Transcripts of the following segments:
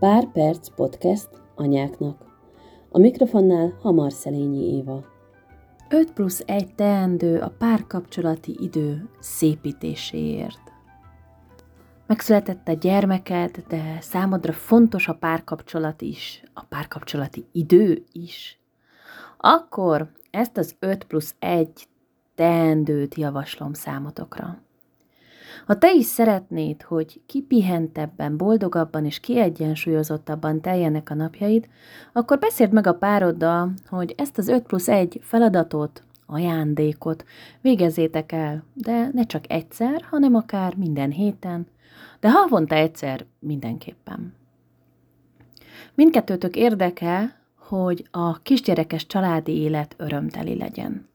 Pár perc podcast anyáknak. A mikrofonnál Hamar Szelényi Éva. 5 plusz 1 teendő a párkapcsolati idő szépítéséért. Megszületett a gyermeked, de számodra fontos a párkapcsolat is, a párkapcsolati idő is. Akkor ezt az 5 plusz 1 teendőt javaslom számotokra. Ha te is szeretnéd, hogy kipihentebben, boldogabban és kiegyensúlyozottabban teljenek a napjaid, akkor beszéld meg a pároddal, hogy ezt az 5 plusz 1 feladatot, ajándékot végezzétek el, de ne csak egyszer, hanem akár minden héten, de havonta egyszer mindenképpen. Mindkettőtök érdeke, hogy a kisgyerekes családi élet örömteli legyen.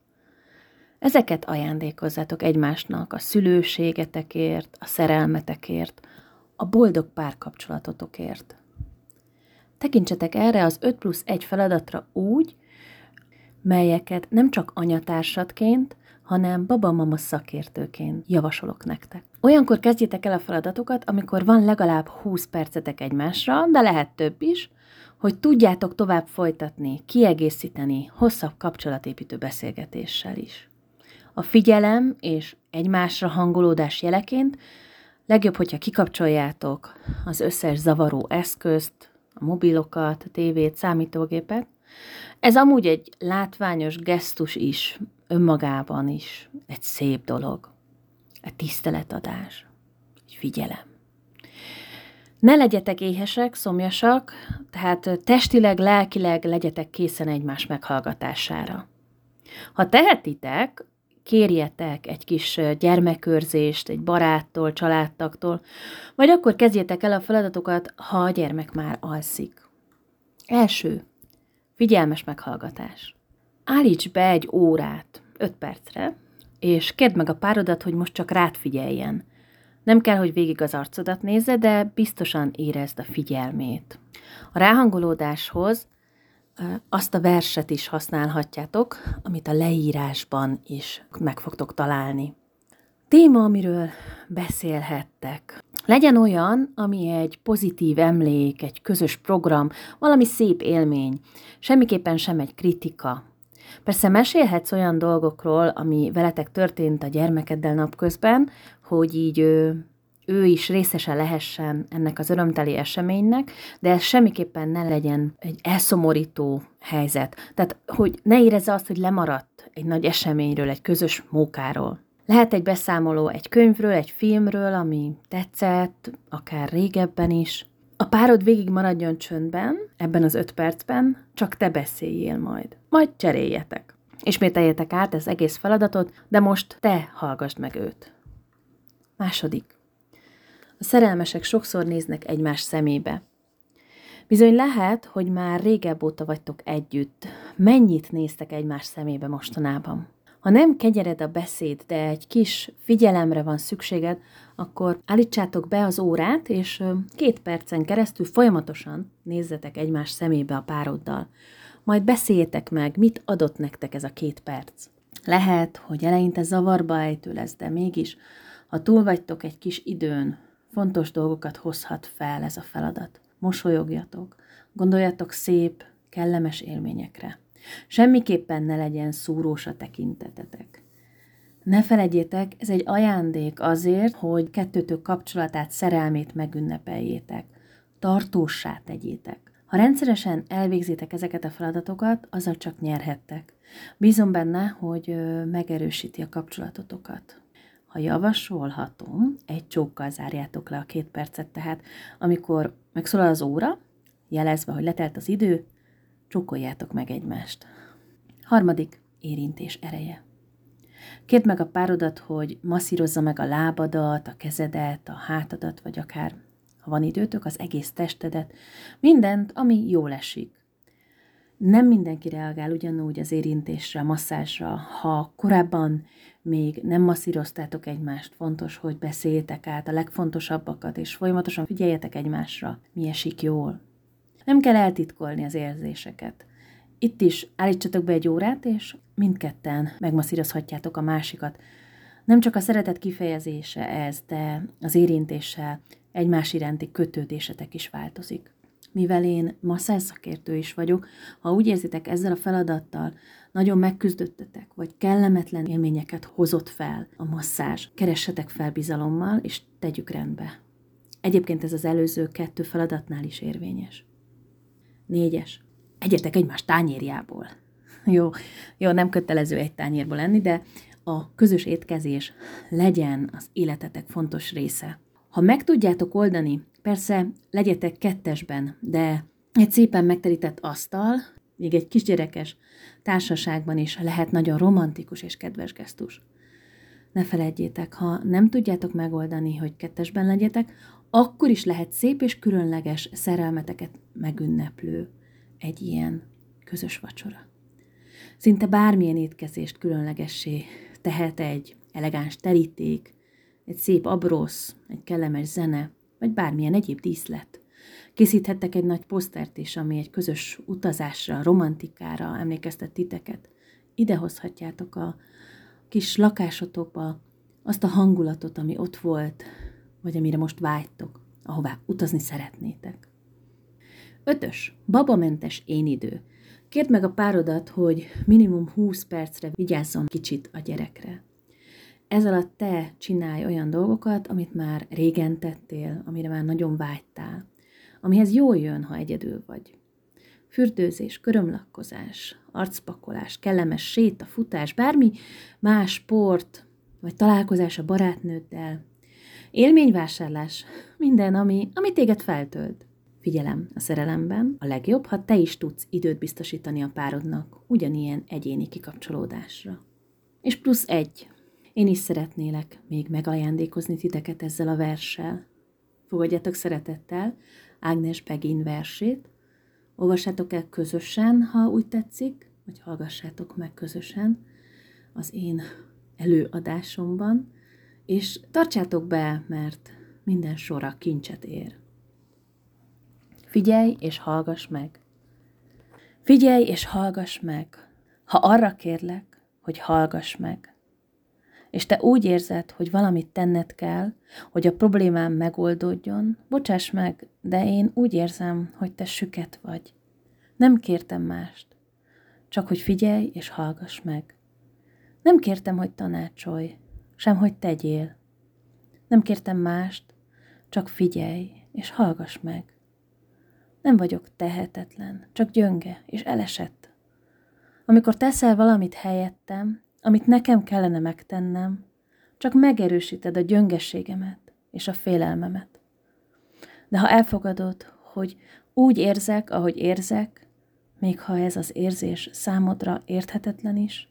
Ezeket ajándékozzátok egymásnak a szülőségetekért, a szerelmetekért, a boldog párkapcsolatotokért. Tekintsetek erre az 5 plusz 1 feladatra úgy, melyeket nem csak anyatársadként, hanem babamama szakértőként javasolok nektek. Olyankor kezdjétek el a feladatokat, amikor van legalább 20 percetek egymásra, de lehet több is, hogy tudjátok tovább folytatni, kiegészíteni hosszabb kapcsolatépítő beszélgetéssel is. A figyelem és egymásra hangolódás jeleként legjobb, hogyha kikapcsoljátok az összes zavaró eszközt, a mobilokat, a tévét, számítógépet. Ez amúgy egy látványos gesztus is, önmagában is egy szép dolog. Egy tiszteletadás, egy figyelem. Ne legyetek éhesek, szomjasak, tehát testileg, lelkileg legyetek készen egymás meghallgatására. Ha tehetitek, kérjetek egy kis gyermekőrzést egy baráttól, családtaktól, vagy akkor kezdjétek el a feladatokat, ha a gyermek már alszik. Első. Figyelmes meghallgatás. Állíts be egy órát, öt percre, és kérd meg a párodat, hogy most csak rád figyeljen. Nem kell, hogy végig az arcodat nézze, de biztosan érezd a figyelmét. A ráhangolódáshoz azt a verset is használhatjátok, amit a leírásban is meg fogtok találni. Téma, amiről beszélhettek. Legyen olyan, ami egy pozitív emlék, egy közös program, valami szép élmény, semmiképpen sem egy kritika. Persze mesélhetsz olyan dolgokról, ami veletek történt a gyermekeddel napközben, hogy így ő is részese lehessen ennek az örömteli eseménynek, de ez semmiképpen ne legyen egy elszomorító helyzet. Tehát, hogy ne érezze azt, hogy lemaradt egy nagy eseményről, egy közös mókáról. Lehet egy beszámoló egy könyvről, egy filmről, ami tetszett, akár régebben is. A párod végig maradjon csöndben, ebben az öt percben, csak te beszéljél majd. Majd cseréljetek. Ismételjetek át ez egész feladatot, de most te hallgassd meg őt. Második. A szerelmesek sokszor néznek egymás szemébe. Bizony lehet, hogy már régebb óta vagytok együtt. Mennyit néztek egymás szemébe mostanában? Ha nem kegyered a beszéd, de egy kis figyelemre van szükséged, akkor állítsátok be az órát, és két percen keresztül folyamatosan nézzetek egymás szemébe a pároddal. Majd beszéljétek meg, mit adott nektek ez a két perc. Lehet, hogy eleinte zavarba ejtő lesz, de mégis, ha túl vagytok egy kis időn, Fontos dolgokat hozhat fel ez a feladat. Mosolyogjatok, gondoljatok szép, kellemes élményekre. Semmiképpen ne legyen szúrós a tekintetetek. Ne felejtjétek, ez egy ajándék azért, hogy kettőtök kapcsolatát, szerelmét megünnepeljétek. Tartósá tegyétek. Ha rendszeresen elvégzitek ezeket a feladatokat, azzal csak nyerhettek. Bízom benne, hogy megerősíti a kapcsolatotokat. Ha javasolhatom, egy csókkal zárjátok le a két percet, tehát amikor megszólal az óra, jelezve, hogy letelt az idő, csókoljátok meg egymást. Harmadik, érintés ereje. Kérd meg a párodat, hogy masszírozza meg a lábadat, a kezedet, a hátadat, vagy akár, ha van időtök, az egész testedet, mindent, ami jól esik. Nem mindenki reagál ugyanúgy az érintésre, a masszázsra. Ha korábban még nem masszíroztátok egymást, fontos, hogy beszéljetek át a legfontosabbakat, és folyamatosan figyeljetek egymásra, mi esik jól. Nem kell eltitkolni az érzéseket. Itt is állítsatok be egy órát, és mindketten megmasszírozhatjátok a másikat. Nem csak a szeretet kifejezése ez, de az érintéssel egymás iránti kötődésetek is változik. Mivel én masszászakértő is vagyok, ha úgy érzitek ezzel a feladattal, nagyon megküzdöttetek, vagy kellemetlen élményeket hozott fel a masszázs, keressetek fel bizalommal, és tegyük rendbe. Egyébként ez az előző kettő feladatnál is érvényes. Négyes. Egyetek egymás tányérjából. Jó, jó, nem kötelező egy tányérból lenni, de a közös étkezés legyen az életetek fontos része. Ha meg tudjátok oldani, persze legyetek kettesben, de egy szépen megterített asztal, még egy kisgyerekes társaságban is lehet nagyon romantikus és kedves gesztus. Ne felejtjétek, ha nem tudjátok megoldani, hogy kettesben legyetek, akkor is lehet szép és különleges szerelmeteket megünneplő egy ilyen közös vacsora. Szinte bármilyen étkezést különlegessé tehet egy elegáns teríték, egy szép abrosz, egy kellemes zene, vagy bármilyen egyéb díszlet. Készíthettek egy nagy posztert is, ami egy közös utazásra, romantikára emlékeztet titeket. Ide hozhatjátok a kis lakásotokba azt a hangulatot, ami ott volt, vagy amire most vágytok, ahová utazni szeretnétek. Ötös. Babamentes én idő. Kérd meg a párodat, hogy minimum 20 percre vigyázzon kicsit a gyerekre. Ez alatt te csinálj olyan dolgokat, amit már régen tettél, amire már nagyon vágytál, amihez jól jön, ha egyedül vagy. Fürdőzés, körömlakkozás, arcpakolás, kellemes séta, futás, bármi más sport, vagy találkozás a barátnőddel, élményvásárlás, minden, ami, ami téged feltölt. Figyelem, a szerelemben a legjobb, ha te is tudsz időt biztosítani a párodnak ugyanilyen egyéni kikapcsolódásra. És plusz egy. Én is szeretnélek még megajándékozni titeket ezzel a verssel. Fogadjatok szeretettel Ágnes Begin versét, olvassátok el közösen, ha úgy tetszik, vagy hallgassátok meg közösen az én előadásomban, és tartsátok be, mert minden sora kincset ér. Figyelj és hallgass meg. Figyelj és hallgass meg. Ha arra kérlek, hogy hallgass meg, és te úgy érzed, hogy valamit tenned kell, hogy a problémám megoldódjon, bocsáss meg, de én úgy érzem, hogy te süket vagy. Nem kértem mást, csak hogy figyelj és hallgass meg. Nem kértem, hogy tanácsolj, sem hogy tegyél. Nem kértem mást, csak figyelj és hallgass meg. Nem vagyok tehetetlen, csak gyönge és elesett. Amikor teszel valamit helyettem, amit nekem kellene megtennem, csak megerősíted a gyöngességemet és a félelmemet. De ha elfogadod, hogy úgy érzek, ahogy érzek, még ha ez az érzés számodra érthetetlen is,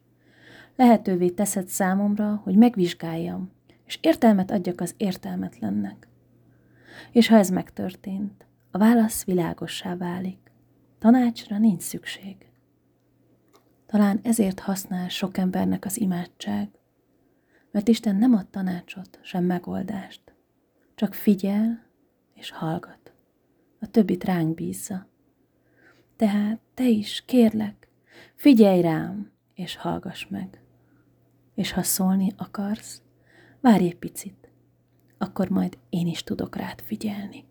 lehetővé teszed számomra, hogy megvizsgáljam, és értelmet adjak az értelmetlennek. És ha ez megtörtént, a válasz világossá válik. Tanácsra nincs szükség. Talán ezért használ sok embernek az imádság, mert Isten nem ad tanácsot, sem megoldást, csak figyel és hallgat. A többit ránk bízza. Tehát te is, kérlek, figyelj rám, és hallgass meg. És ha szólni akarsz, várj egy picit, akkor majd én is tudok rád figyelni.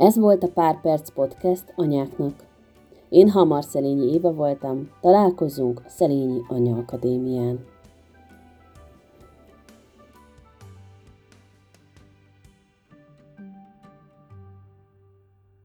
Ez volt a Pár Perc Podcast anyáknak. Én Hamar Szelényi Éva voltam, találkozunk a Szelényi Anya Akadémián.